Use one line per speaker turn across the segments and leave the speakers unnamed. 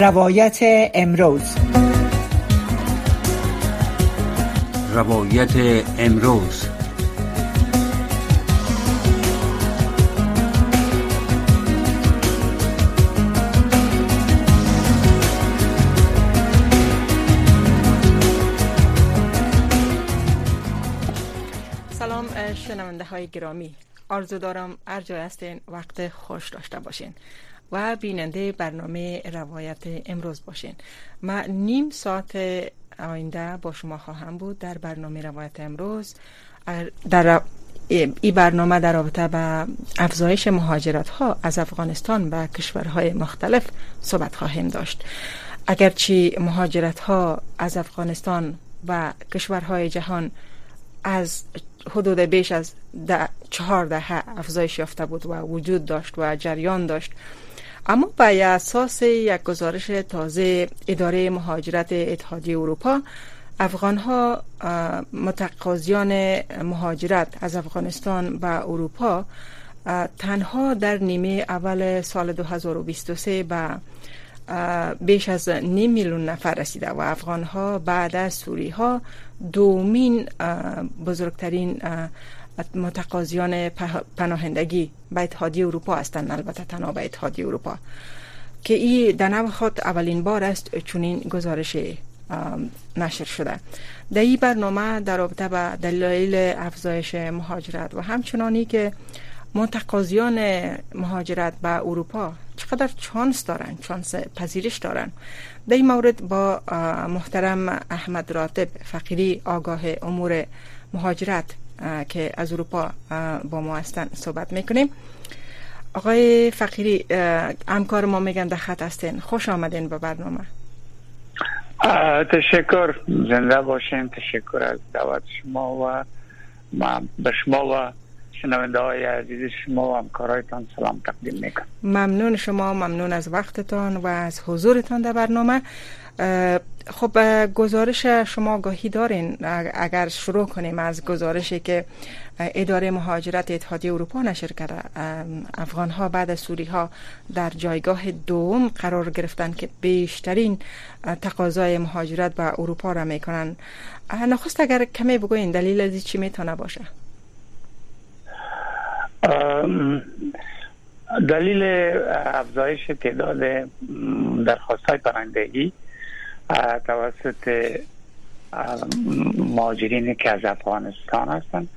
روایت امروز.
روایت امروز.
سلام شنونده های گرامی. آرزو دارم هر جای هستین وقت خوش داشته باشین. و بیننده برنامه روایت امروز باشین. ما نیم ساعت آینده با شما خواهم بود در برنامه روایت امروز. در این برنامه در رابطه به افزایش مهاجرت ها از افغانستان به کشورهای مختلف صحبت خواهیم داشت. اگرچه مهاجرت ها از افغانستان و کشورهای جهان از حدود بیش از ده چهار دهه افزایش یافته بود و وجود داشت و جریان داشت اما به اساس یک گزارش تازه اداره مهاجرت اتحادیه اروپا افغان ها متقاضیان مهاجرت از افغانستان به اروپا تنها در نیمه اول سال 2023 به بیش از نیم میلیون نفر رسیده و افغان ها بعد از سوری ها دومین بزرگترین متقاضیان پناهندگی به اتحادیه اروپا هستند البته تنها به اتحادیه اروپا. که این در نوع خود اولین بار است چنین گزارش نشر شده. در این برنامه در رابطه به دلایل افزایش مهاجرت و همچنانی که متقاضیان مهاجرت به اروپا چقدر چانس دارن چانس پذیرش دارن. در این مورد با محترم احمد راتب فقیری آگاه امور مهاجرت که از اروپا با ما هستن صحبت می‌کنیم. آقای فقیری همکار ما میگن در خط هستین. خوش آمدین به برنامه.
تشکر. زنده باشین. تشکر از دعوت شما و ما به شما و شنونده های عزیز شما و همکارایتان سلام تقدیم می‌کنم.
ممنون شما. ممنون از وقتتان و از حضورتان در برنامه. خب گزارش شما گاهی دارین اگر شروع کنیم از گزارشی که اداره مهاجرت اتحادیه اروپا نشر کرده افغان ها بعد از سوری ها در جایگاه دوم قرار گرفتن که بیشترین تقاضای مهاجرت به اروپا را می‌کنن. نخست اگر کمی بگوین دلیل از چی می‌تونه باشه؟
دلیل افزایش تعداد درخواست های پرندگی توسط مهاجرین که از افغانستان هستند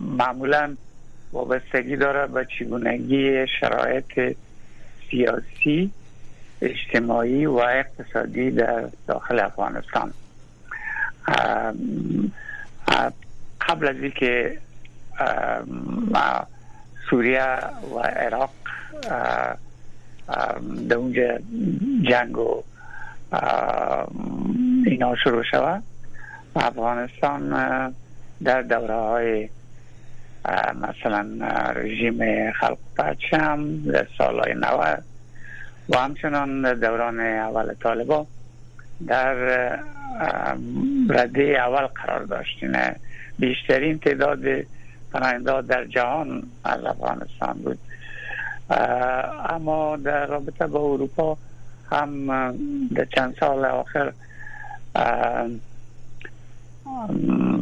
معمولا وابستگی داره به چگونگی شرایط سیاسی اجتماعی و اقتصادی در داخل افغانستان. قبل از اینکه سوریه و عراق در اونجا جنگ و اینا شروع شود. افغانستان در دوره های مثلا رژیم خلق پرچم در سالهای 90 و همچنان دوران اول طالبا در رده اول قرار داشتین بیشترین تعداد پناهنده در جهان از افغانستان بود. اما در رابطه با اروپا هم در چند سال آخر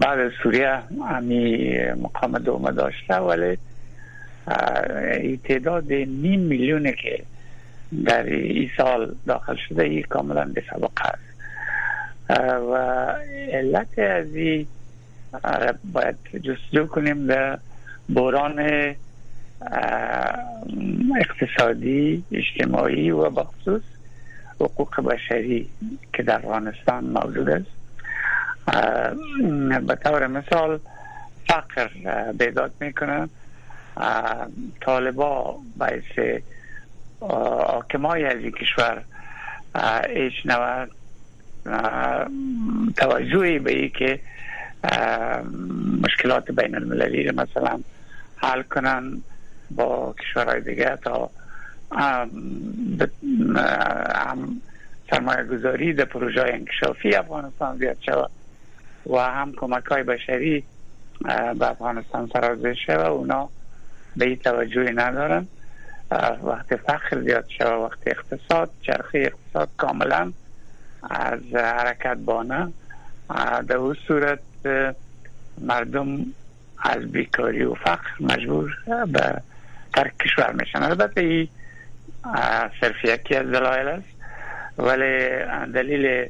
بعد سوریه همی مقام دومه داشته ولی تعداد نیم میلیونه که در این سال داخل شده ای کاملا به سبقه است و علت از این باید جستجو کنیم در بوران اقتصادی اجتماعی و بخصوص حقوق بشری که در افغانستان موجود است. به طور مثال فقر بیداد می‌کنه. طالبا باعث حاکمای از این کشور ایش نوع توجهی به ای که مشکلات بین المللی مثلا حل کنن. با کشورهای دیگه تا هم سرمایه گذاری در پروژه انکشافی افغانستان زیاد شود و هم کمک های بشری به افغانستان سرازده شود اونا به این توجهی ندارن. وقت فخر زیاد شد وقت اقتصاد چرخی اقتصاد کاملا از حرکت بانه. در اون صورت مردم از بیکاری و فقر مجبور به ترک کشور میشن. البته این صرف یکی از دلایل است. ولی دلیل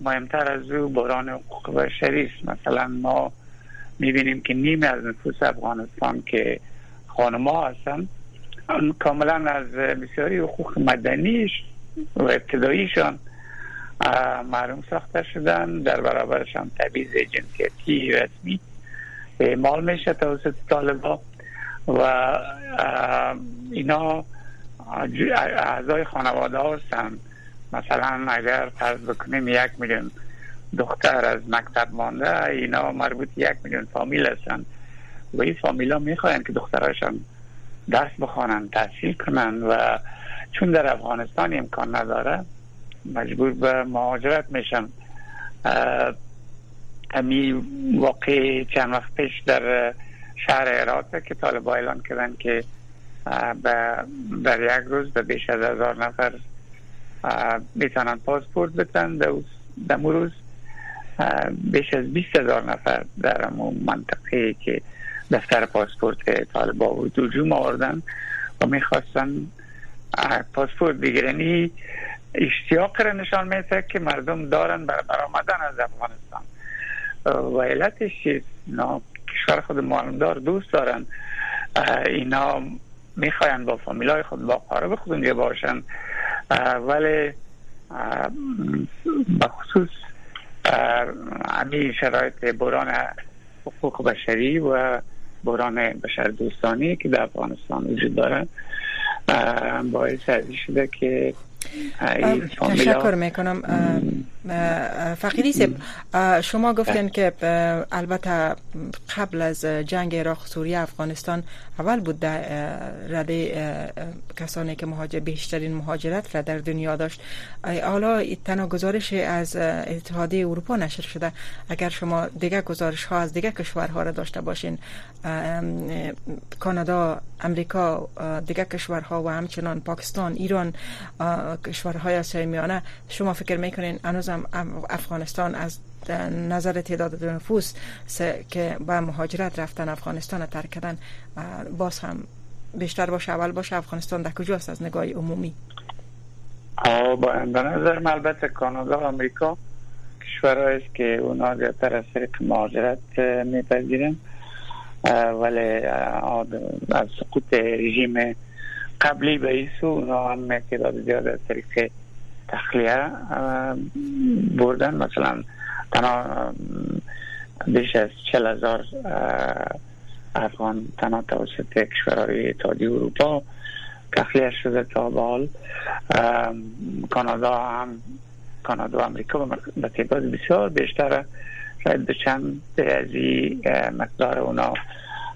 مهمتر از او بحران حقوق بشری است. مثلا ما می‌بینیم که نیمه از نفوس افغانستان که خانما هستن کاملا از بسیاری حقوق مدنیش و ابتداییشان معلوم ساخته شدن. در برابرش هم تبعیض جنسیتی رسمی اعمال میشه توسط طالبا و اینا اعضای خانواده هستن. مثلا اگر فرض بکنیم یک میلیون دختر از مکتب مانده اینا مربوط یک میلیون فامیل هستن. و این فامیل ها می‌خواین که دختراشان درس بخوانن تحصیل کنن و چون در افغانستان امکان نداره مجبور به مهاجرت میشن. امی واقع چند وقت پیش در شهر عراق که طالب اعلان کردن که در یک روز به بیش از هزار نفر می‌تونن پاسپورت بتن در روز. بیش از بیست هزار نفر در امون منطقه که دفتر پاسپورت طالبا بود هجوم آوردن و می‌خواستن پاسپورت بگیرنی اشتیاق را نشان میده که مردم دارن بر برآمدن از افغانستان. و علتش چیست؟ کشور خود معلومدار دوست دارن. اینا می‌خواین با فامیلای خود با قارب خود اونجا باشن. ولی بخصوص امی شرایط بران حقوق بشری و بران بشر دوستانی که در افغانستان وجود داره باعث شده که
تشکر می‌کنم. فقیری سب شما گفتین که البته قبل از جنگ عراق سوریه افغانستان اول بود در رده کسانی که مهاجر بیشترین مهاجرت را در دنیا داشت. حالا تنها گزارش از اتحادیه اروپا نشر شده. اگر شما دیگه گزارش ها از دیگه کشورها را داشته باشین کانادا امریکا دیگه کشورها و همچنان پاکستان ایران کشورهای آسیای میانه شما فکر می‌کنین هنوزم افغانستان از نظر تعداد نفوس که با مهاجرت رفتن افغانستان ترک کردن باز هم بیشتر باشه اول باشه افغانستان در کجاست از نگاه عمومی؟
با نظر البته کانادا و امریکا کشورهایی است که اونا زیادتر از طریق مهاجرت میپذیرن. ولی از سقوط رژیم قبلی به ایسو اونا هم تعداد زیاد از طریق تخلیه بردن. مثلا تنها بیش از چل هزار افغان تنها توسط کشورهای اتحادیه اروپا تخلیه شده تا بال کانادا هم کانادا و امریکا به تعداد بسیار بیشتر شاید به چند از مقدار اونا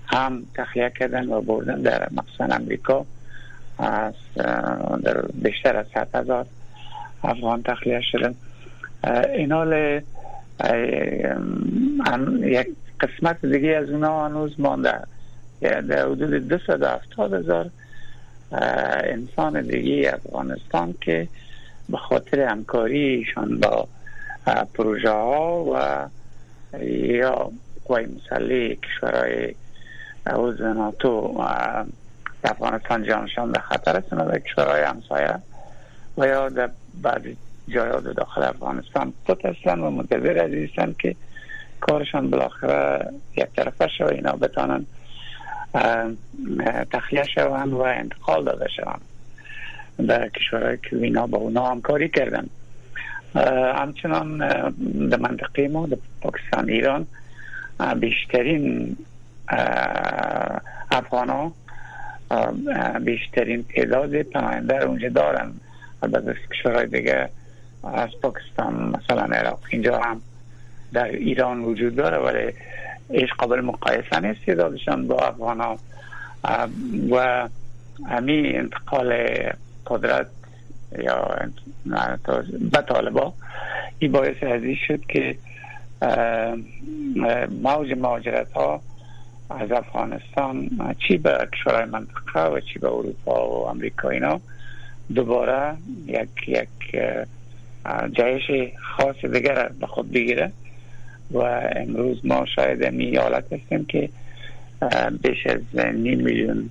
هم تخلیه کردن و بردن در مقصد امریکا. از در بیشتر از ست هزار. افغان تخلیه شدن. اینال یک قسمت دیگه از اونا هنوز مانده. در حدود دو هفتاد هزار انسان دیگه افغانستان که به خاطر همکاریشان با پروژه ها و یا قوای مسلح کشورهای عضو ناتو افغانستان جانشان به خطر است در کشورهای همسایه. و یا در بعضی جایات داخل افغانستان. خود هستن و منتظر از که کارشان بالاخره یک طرفه شو اینا بتانن تخلیه شوند و انتقال داده شوند. در کشورهای که اینا با اونا همکاری کردن. همچنان در منطقه ما در پاکستان ایران بیشترین افغان ها بیشترین تعداد پناهنده اونجا دارن. البته کشورهای دیگه از پاکستان مثلا عراق اینجا هم در ایران وجود داره ولی ایش قابل مقایسه نیست تعدادشان با افغان ها. و همی انتقال قدرت یا به طالبا این باعث ازی شد که موج مهاجرت ها از افغانستان چی به کشورهای منطقه و چی به اروپا و امریکا اینا دوباره یک یک جایش خاص دیگر به خود بگیره و امروز ما شاید می حالت هستیم که بیش از نیم میلیون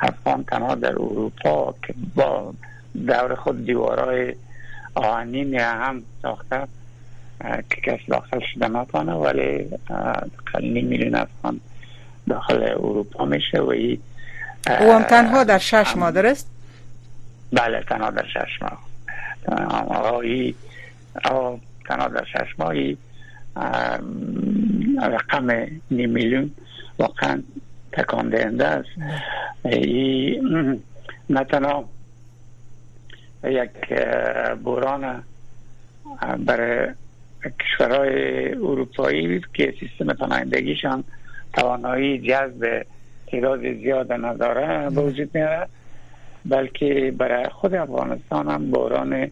افغان تنها در اروپا که با دور خود دیوارای آهنین هم ساخته که کس داخل شده نتانه ولی نیم میلیون افغان داخل اروپا میشه و
او هم تنها در شش ماه درست؟
بله تنها در شش ماه ای تنها در رقم نیم میلیون واقعا تکان دهنده است. ای نه تنها یک بوران برای کشورهای اروپایی که سیستم پناهندگیشان توانایی جذب تعداد زیاد نداره به وجود میاره. بلکه برای خود افغانستان هم بوران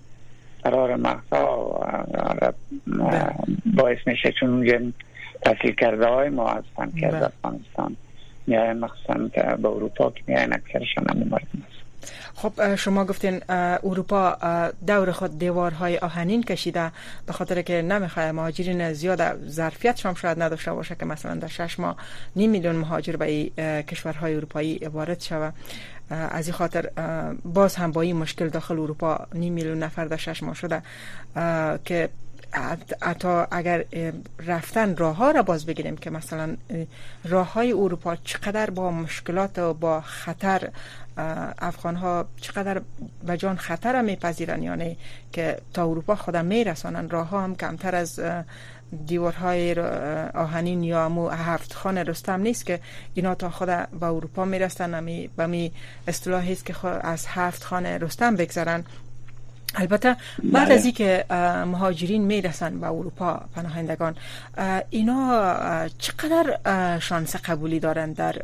قرار مغزا بله. باعث میشه چون اونجا تحصیل کرده های ما از فن کرده بله. افغانستان میاین مخصوصا به اروپا که میاین اکثرشان هم مردم
خب شما گفتین اروپا دور خود دیوارهای آهنین کشیده. به خاطر که نمی‌خواه مهاجرین زیاد ظرفیت شما شاید نداشته باشه که مثلا در شش ماه نیم میلیون مهاجر به کشورهای اروپایی وارد شوه. از این خاطر باز هم با این مشکل داخل اروپا نیم میلیون نفر در شش ماه شده که حتی اگر رفتن راه ها را باز بگیریم که مثلا راه های اروپا چقدر با مشکلات و با خطر افغان ها چقدر به جان خطر میپذیرن یعنی که تا اروپا خودم میرسانن راه ها هم کمتر از دیوارهای آهنین یا مو هفت خانه رستم نیست که اینا تا خود به اروپا می‌رسن امی به می اصطلاحی است که از هفت خانه رستم بگذرن. البته بعد بله. از اینکه مهاجرین می‌رسن به اروپا پناهندگان اینا چقدر شانس قبولی دارن در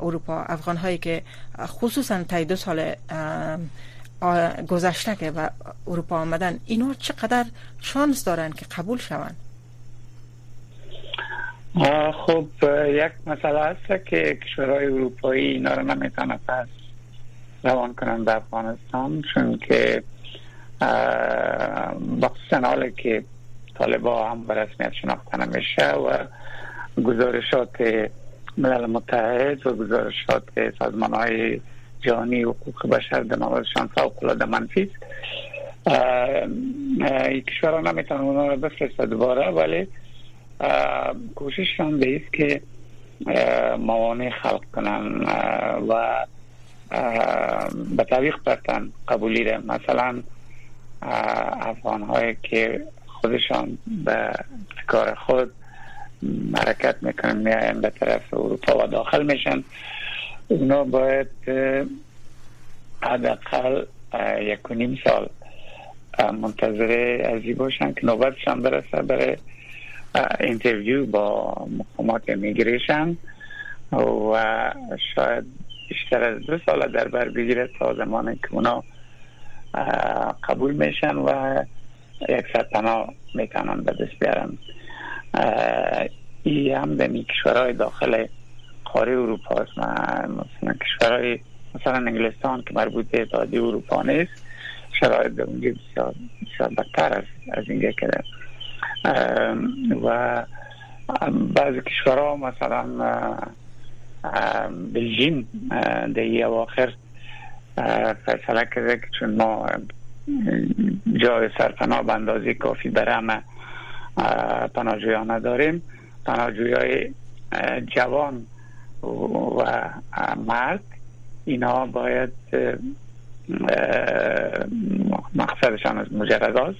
اروپا افغان هایی که خصوصا تا دو سال گذشته که به اروپا آمدن اینا چقدر شانس دارن که قبول شوند
خب یک مسئله هست که کشورهای اروپایی اینا رو نمی‌تونه پس روان کنن به افغانستان چون که مخصوصا حالا که طالبا هم به رسمیت شناخته نمیشه و گزارشات ملل متحد و گزارشات سازمان های جهانی حقوق بشر در موردشان فوق العاده منفی است. کشورها نمی‌تونن اونا رو بفرسته دوباره ولی کوشششان به است که موانع خلق کنن و به طریق برتن قبولی ده مثلا افغان که خودشان به کار خود حرکت می‌کنن میاین به طرف اروپا و داخل میشن. اونا باید حداقل یک و نیم سال منتظر ازی باشن که نوبتشان برسه برای اینترویو با مقامات میگریشن و شاید بیشتر از دو سال در بر بگیره تا زمانی که اونا قبول میشن و یک پناه می‌تونن به دست بیارن. ای هم به کشورهای داخل قاره اروپا است. مثلا کشورهای مثلا انگلستان که مربوط به اتحادیه اروپا نیست شرایط به اونجا بسیار, بسیار بدتر است از اینجا که و بعضی کشورها مثلا بلژیم در اواخر فیصله کرده که چون ما جای سرپناه به اندازه کافی برای همه پناهجویان نداریم. پناهجوی های جوان و مرد اینا باید مقصدشان از مجرد است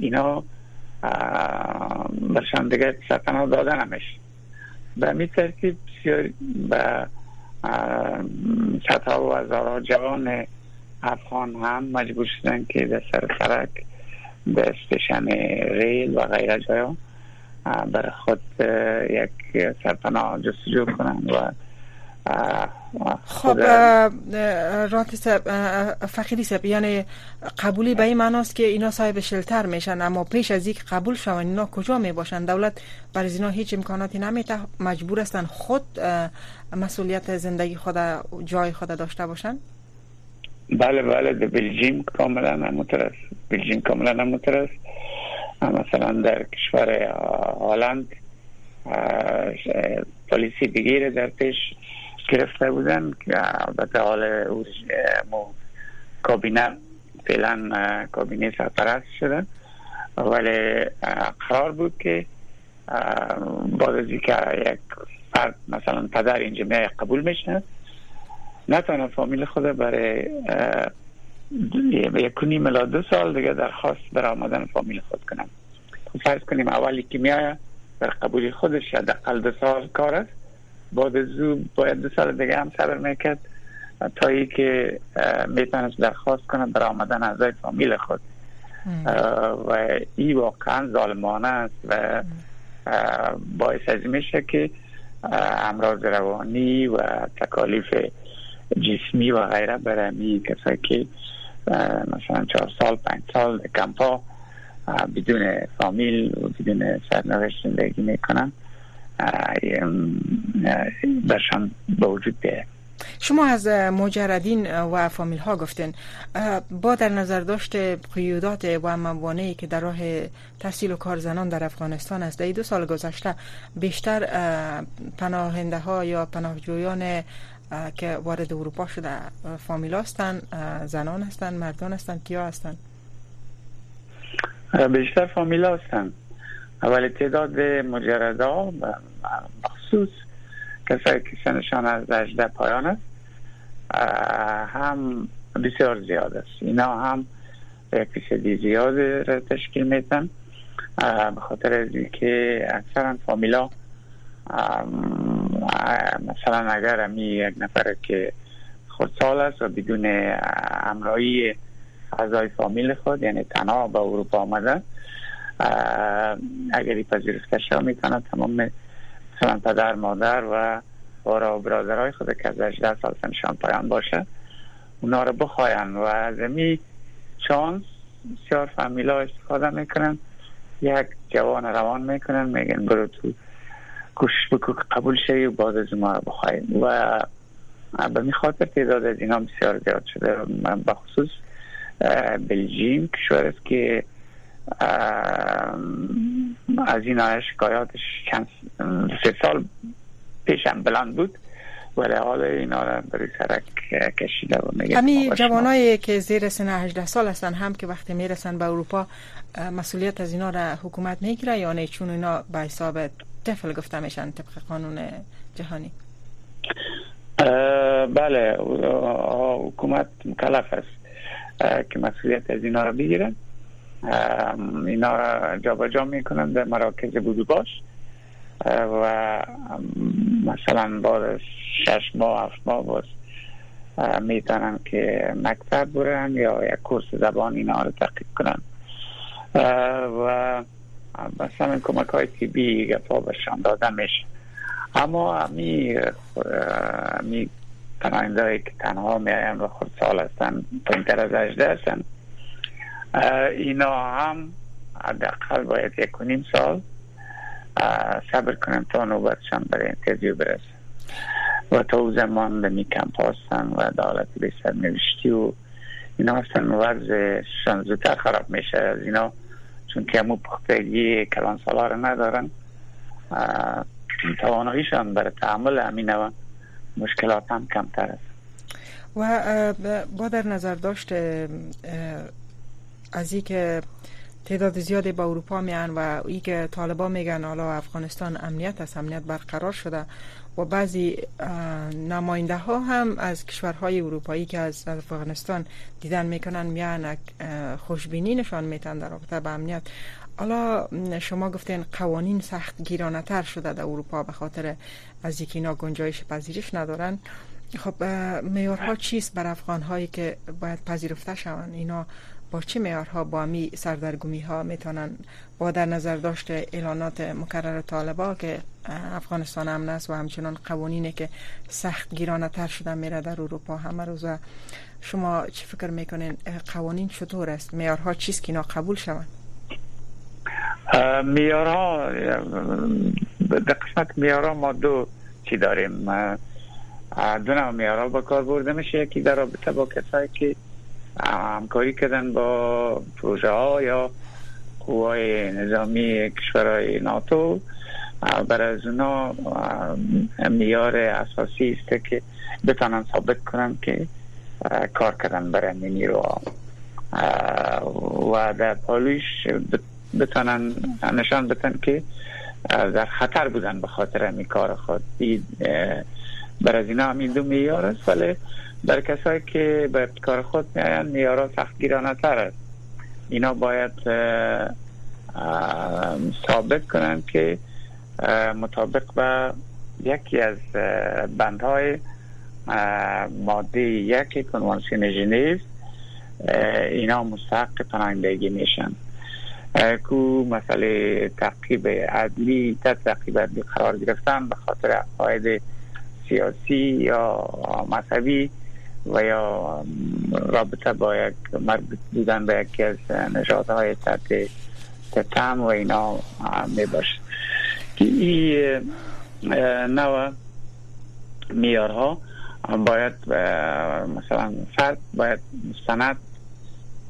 اینا برشان دیگه سرپناه داده نمیشه به می ترتیب بسیار به صدها و هزارها جوان افغان هم مجبور شدن که در سر سرک به استشن ریل و غیره جایا برای خود یک سرپناه جستجو کنن و
خب رات فقیری سب یعنی قبولی به این معناست که اینا صاحب شلتر میشن اما پیش از اینکه قبول شون اینا کجا می باشن دولت برای اینا هیچ امکاناتی نمیته مجبور هستن خود مسئولیت زندگی خود جای خود داشته باشن؟
بله بله در بلژیم کاملا همونطور است بلژیم کاملا همونطور است مثلا در کشور هالند پلیسی بگیره در پیش. گرفته بودن که البته حال کابینه فعلا کابینه سرپرست شدن. ولی قرار بود که بعد از یک فرد مثلا پدر اینجا میای قبول میشه نتونه فامیل خود برای یک کنی ملا دو سال دیگه درخواست بر آمدن فامیل خود کنم. خب فرض کنیم اولی که میایه در قبول خودش حداقل دو سال کار است. بعد از باید دو سال دیگه هم صبر می‌کرد تا ای که می‌تونست درخواست کنه بر آمدن اعضای فامیل خود. و این واقعا ظالمانه است و باعث از میشه که امراض روانی و تکالیف جسمی و غیره برای می کسایی که مثلا چهار سال پنج سال کمپا بدون فامیل و بدون سرنوشت زندگی می‌کنن. برشان به وجود بیه
شما از مجردین و فامیل ها گفتین با در نظر داشت قیودات و موانعی که در راه تحصیل و کار زنان در افغانستان است در دو سال گذشته بیشتر پناهنده ها یا پناهجویان که وارد اروپا شده فامیل هستند زنان هستند مردان هستند کیا هستند
بیشتر فامیل هستند ولی تعداد مجردا مخصوص کسایی که سنشان از 18 پایان است هم بسیار زیاد است. اینا هم فیصدی زیاد را تشکیل میتن به خاطر از که اکثرا فامیلا مثلا اگر امی یک نفر که خودسال است و بدون امرایی اعضای فامیل خود یعنی تنها به اروپا آمده اگر پذیرفته شد می‌تونه تمام مثلا پدر مادر و بارا و برادرهای خود که از 18 سال سنشان پایان باشه اونا رو بخواین و از امی چانس بسیار فامیلا استفاده می‌کنن. یک جوان روان می‌کنن میگن برو تو کوشش بکو قبول شوی و بعد از ما رو بخواهیم و به می خاطر تعداد از اینا بسیار زیاد شده. من بخصوص بلژیم کشور است که از این شکایاتش چند سه سال پیشم بلند بود ولی حال اینا را بری سرک کشیده و میگه
همی جوانایی که زیر سن 18 سال هستن هم که وقتی می‌رسن به اروپا مسئولیت از اینا را حکومت می‌گیره یا نه؟ چون اینا به حساب طفل گفته میشن طبق قانون جهانی.
بله حکومت مکلف است که مسئولیت از اینا را بگیرن اینا جابجا جا می‌کنن در مراکز بودو باش. و مثلا بعد شش ماه هفت ماه باز می‌تونن که مکتب برن یا یک کورس زبان اینا رو تحقیق کنن. و مثلا کمک های تیبی گفا بشان داده میشه اما امی امی پناهنده که تنها میایم و خود سال هستن پایینتر از اجده هستن. اینا هم حداقل باید یک و نیم سال صبر کنن تا نوبتشان برای انترزیو برسن و تا او زمان به می کمپ هستن و دولت به سر نوشتی و اینا هستن. وضعشان زودتر خراب میشه از اینا چون که همو پختگی کلان سالا رو ندارن. تواناییشان برای تعمل همین و مشکلات هم کمتر است.
و با در نظر داشت از این که تعداد زیادی با اروپا میان و ای که طالبا میگن حالا افغانستان امنیت است امنیت برقرار شده و بعضی نماینده ها هم از کشورهای اروپایی که از افغانستان دیدن می‌کنن میان خوشبینی نشان میتن در رابطه با امنیت. حالا شما گفتین قوانین سخت گیرانه تر شده در اروپا به خاطر از یکی اینا گنجایش پذیرش ندارن. خب میارها چیست بر افغان هایی که باید پذیرفته شوند؟ اینا با چه معیارها با می سردرگمی ها می‌تونن با در نظر داشت اعلانات مکرر طالبا که افغانستان امن است و همچنان قوانینی که سخت گیرانه تر شدن میره در اروپا. همه روز شما چی فکر می‌کنین؟ قوانین چطور است؟ معیارها چیست که اینا قبول شوند
میارها در قسمت میارها ما دو چی داریم. دو نوع میارها با کار برده میشه. یکی در رابطه با کسایی که همکاری کردن با پروژه ها یا قوای نظامی کشورهای ناتو. برای از اونا میار اساسی است که بتانن ثابت کنن که کار کردن برای نیرو و در پالوش بتانن نشان بتن که در خطر بودن به خاطر این کار خود. برای از اینا همین دو میار است ولی در کسایی که به کار خود میاین میارا سخت گیرانه تر است. اینا باید ثابت کنند که مطابق به یکی از بندهای ماده یک کنوانسیون ژنو اینا مستحق پناهندگی میشن. کو مسئله تعقیب عدلی تحت تعقیب عدلی قرار گرفتن به خاطر عقاید سیاسی یا مذهبی و یا رابطه با یک مربوط بودن به یکی از نژادهای تحت تم و اینا می باشه. که این نوع میارها باید مثلا فرد باید مستند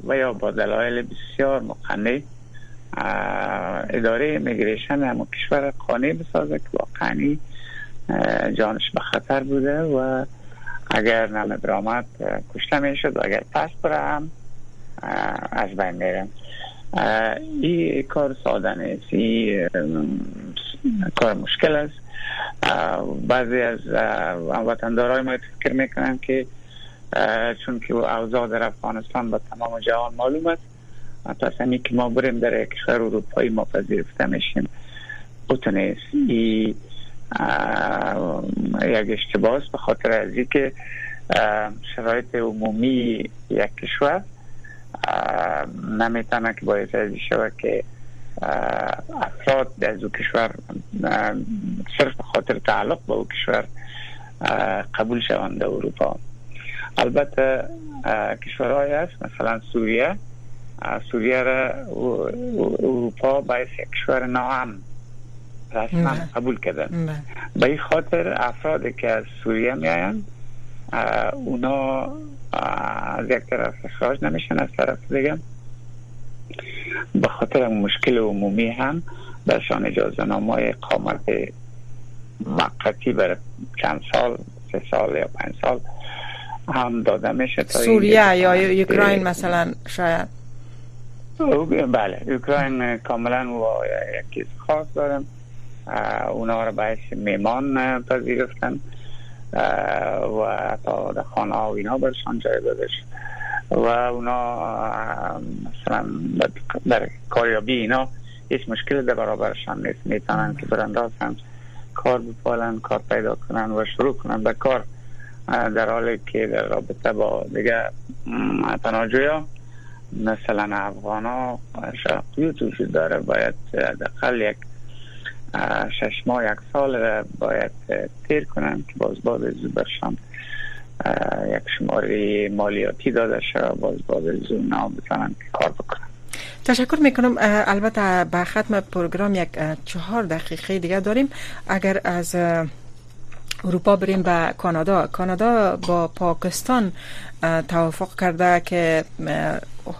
و یا با دلایل بسیار مقنع اداره امیگریشن همون کشور قانع بسازه که واقعا جانش به خطر بوده و اگر نام برآمد کشته می‌شد و اگر پس برم از بین میرم. این کار ساده نیست این کار مشکل است. بعضی از وطندارای ما فکر می‌کنن که چون که اوضاع در افغانستان به تمام جهان معلوم است پس که ما بریم در کشور اروپایی ما پذیرفته میشیم. اوتو نیست یک اشتباه به خاطر از که شرایط عمومی یک کشور نمی‌تونه که باید از شود که افراد از او کشور صرف خاطر تعلق با او کشور قبول شوند اروپا. البته کشورهای هست مثلا سوریه. سوریه را اروپا باید کشور ناام رسما قبول کردن به این خاطر افرادی که از سوریه میاین اونا از یک طرف اخراج نمیشن از طرف دیگه. به خاطر مشکل عمومی هم برشان اجازه نامه اقامت موقتی برای چند سال سه سال یا پنج سال هم داده میشه
سوریه یا اوکراین مثلا شاید؟
بله اوکراین کاملا و یکی خاص دارم اونا رو باید میمان پذیرفتن و در خانه و اینا برشان جای دادش و اونا مثلا در کاریابی اینا هیچ مشکل در برابرشان نیست. می‌تونن که براندازن کار بپالن کار پیدا کنن و شروع کنن به کار. در حالی که در رابطه با دیگه تناجویا مثلا افغان ها شرقیوت داره. باید دقل یک شش ماه یک سال باید تیر کنن که باز باز برشان یک شماره مالیاتی داده شد باز باز زونا بتانن که کار بکنن
تشکر می‌کنم. البته به ختم پروگرام یک چهار دقیقه دیگه داریم. اگر از اروپا بریم به کانادا. کانادا با پاکستان توافق کرده که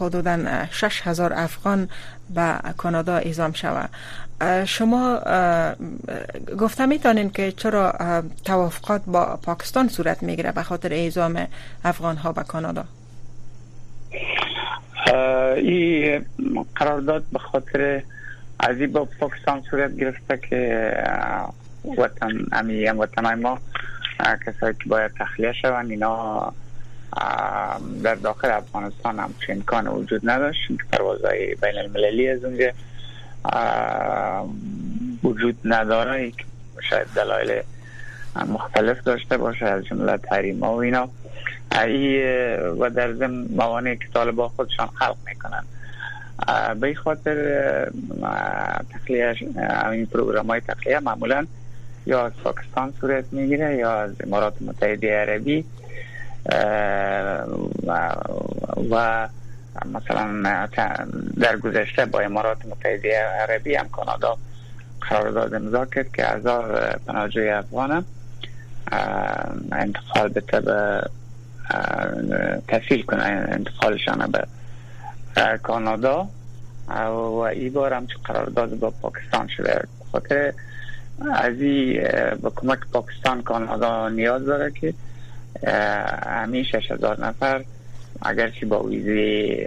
حدودا 6000 افغان به کانادا اعزام شود شما گفته می‌تونین که چرا توافقات با پاکستان صورت می‌گیره به خاطر اعزام افغان ها به کانادا؟
این قرارداد به خاطر از با پاکستان صورت گرفته که وطن امی وطن ما کسایی که باید تخلیه شوند اینا در داخل افغانستان هم امکان وجود نداشت که پروازهای بین المللی از اونجا وجود نداره. شاید دلایل مختلف داشته باشه از جمله تحریم و اینا. ای و در ضمن موانعی که طالبا خودشان خلق می‌کنن. به خاطر تخلیه این پروگرام های تخلیه معمولا یا از پاکستان صورت می‌گیره یا از امارات متحده عربی. و مثلا در گذشته با امارات متحده عربی هم کانادا قرارداد امضا کرد که هزار پناهجوی افغان انتقال به تسهیل کنه انتقالشان به کانادا. و ای بار هم قرارداد با پاکستان شده. خاطر از این با کمک پاکستان کانادا نیاز داره که همین شش هزار نفر اگرچه با ویزه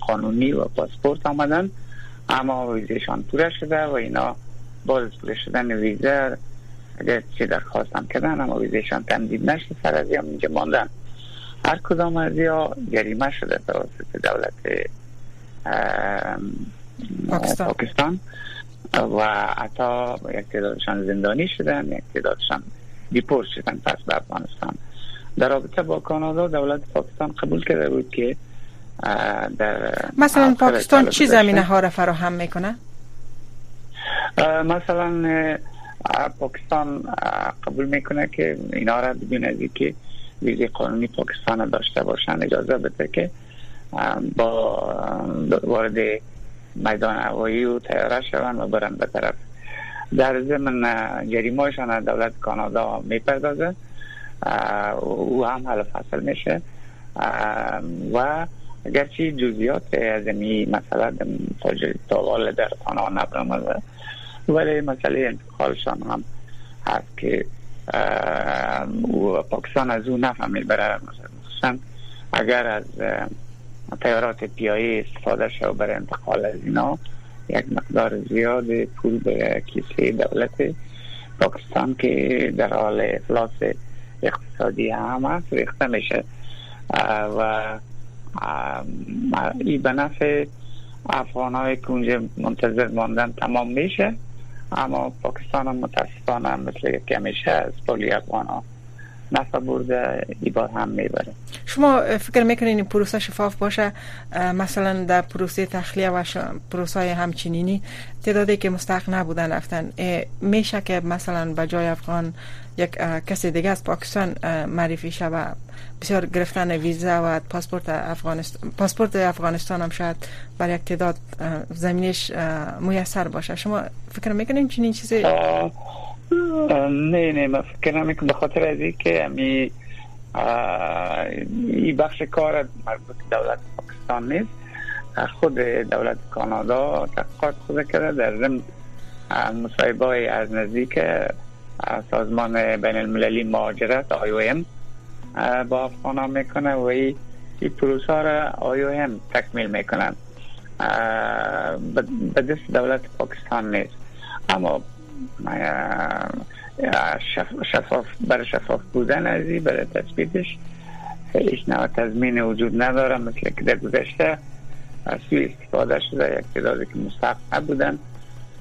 قانونی و پاسپورت آمدن اما ویزهشان پوره شده و اینا باز پوره شدن ویزه اگر چه درخواست هم کردن اما ویزهشان تمدید نشده سر از اینجا ماندن. هر کدام از یا گریمه شده توسط دولت پاکستان. پاکستان. و حتی یک تعدادشان زندانی شدن یک تعدادشان دیپورت شدن پس به افغانستان. در رابطه با کانادا دولت پاکستان قبول کرده بود که
در مثلا پاکستان چی زمینه ها را فراهم می‌کنه؟
مثلا پاکستان قبول می‌کنه که اینا را بدون از که ویزی قانونی پاکستان داشته باشن اجازه بده که با وارد میدان هوایی و تیاره شوند و برن به طرف. در ضمن جریمهشان دولت کانادا می‌پردازه او هم حل فصل میشه. و اگرچه جزیات از این مسئله تا در تانا نبرمده ولی مسئله انتقالشان هم هست که پاکستان از او نفهمید. برای مثلا اگر از تیارات پیایی استفاده شد برای انتقال از اینا یک مقدار زیاد پول به کیسه دولت پاکستان که در حال افلاس اقتصادی هم هست ریخته میشه. و این به نفع افغان های اونجا منتظر ماندن تمام میشه. اما پاکستان هم متاسفانه مثل که همیشه از پولی افغان ها نفع برده ای هم می‌بره
شما فکر می‌کنین پروسه شفاف باشه؟ مثلا در پروسه تخلیه و پروسه همچنینی تعدادی که مستحق نبودن رفتن. میشه که مثلا به جای افغان یک کسی دیگه از پاکستان معرفی و بسیار گرفتن ویزا و پاسپورت افغانستان پاسپورت افغانستان هم شاید برای یک تعداد زمینش میسر باشه. شما فکر می‌کنین چنین چیزی؟
نه نه من فکر نمی‌کنم به خاطر از که امی این بخش کار مربوط دولت پاکستان نیست. خود دولت کانادا تحقیقات خود کرده در ضمن مصاحبه از نزدیک سازمان بین المللی مهاجرت ام با افغان می‌کنه و این پروسه را ام تکمیل می‌کنن. به دست دولت پاکستان نیست. اما شفاف برای شفاف بودن ازی برای تثبیتش. هیچ نوع تضمین وجود نداره مثل که در گذشته سوی استفاده شده یک تعدادی که مستحق نبودن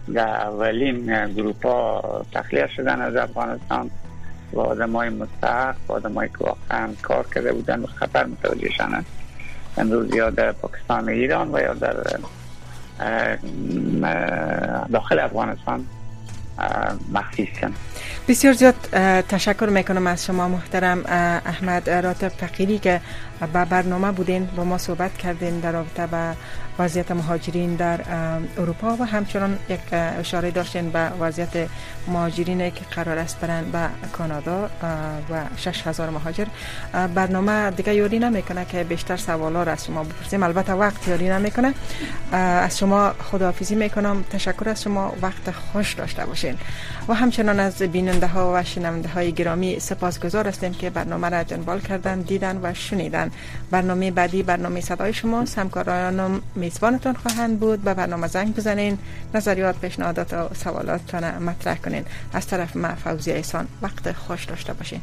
و اولین گروپ ها تخلیه شدن از افغانستان. و آدم های مستحق و آدم های که واقعا کار کرده بودن و خطر متوجه شدن امروز یا در پاکستان ایران و یا در داخل افغانستان. Э, марксистен.
بسیار زیاد تشکر می‌کنم از شما محترم احمد. راتب فقیری که به برنامه بودین با ما صحبت کردین در رابطه با وضعیت مهاجرین در اروپا و همچنان یک اشاره داشتین به وضعیت مهاجرین که قرار است برن به کانادا و 6000 مهاجر. برنامه دیگه یاری نمی‌کنه که بیشتر سوالا را از شما بپرسیم. البته وقت یاری نمی‌کنه. از شما خداحافظی می‌کنم. تشکر از شما. وقت خوش داشته باشین. و همچنان از بیننده ها و شنونده های گرامی سپاسگزار هستیم که برنامه را جنبال کردن دیدن و شنیدن. برنامه بعدی برنامه صدای شما همکارانم میزبانتان خواهند بود. به برنامه زنگ بزنین نظریات پیشنهادات و سوالاتتان مطرح کنین. از طرف ما فوزی ایسان وقت خوش داشته باشین.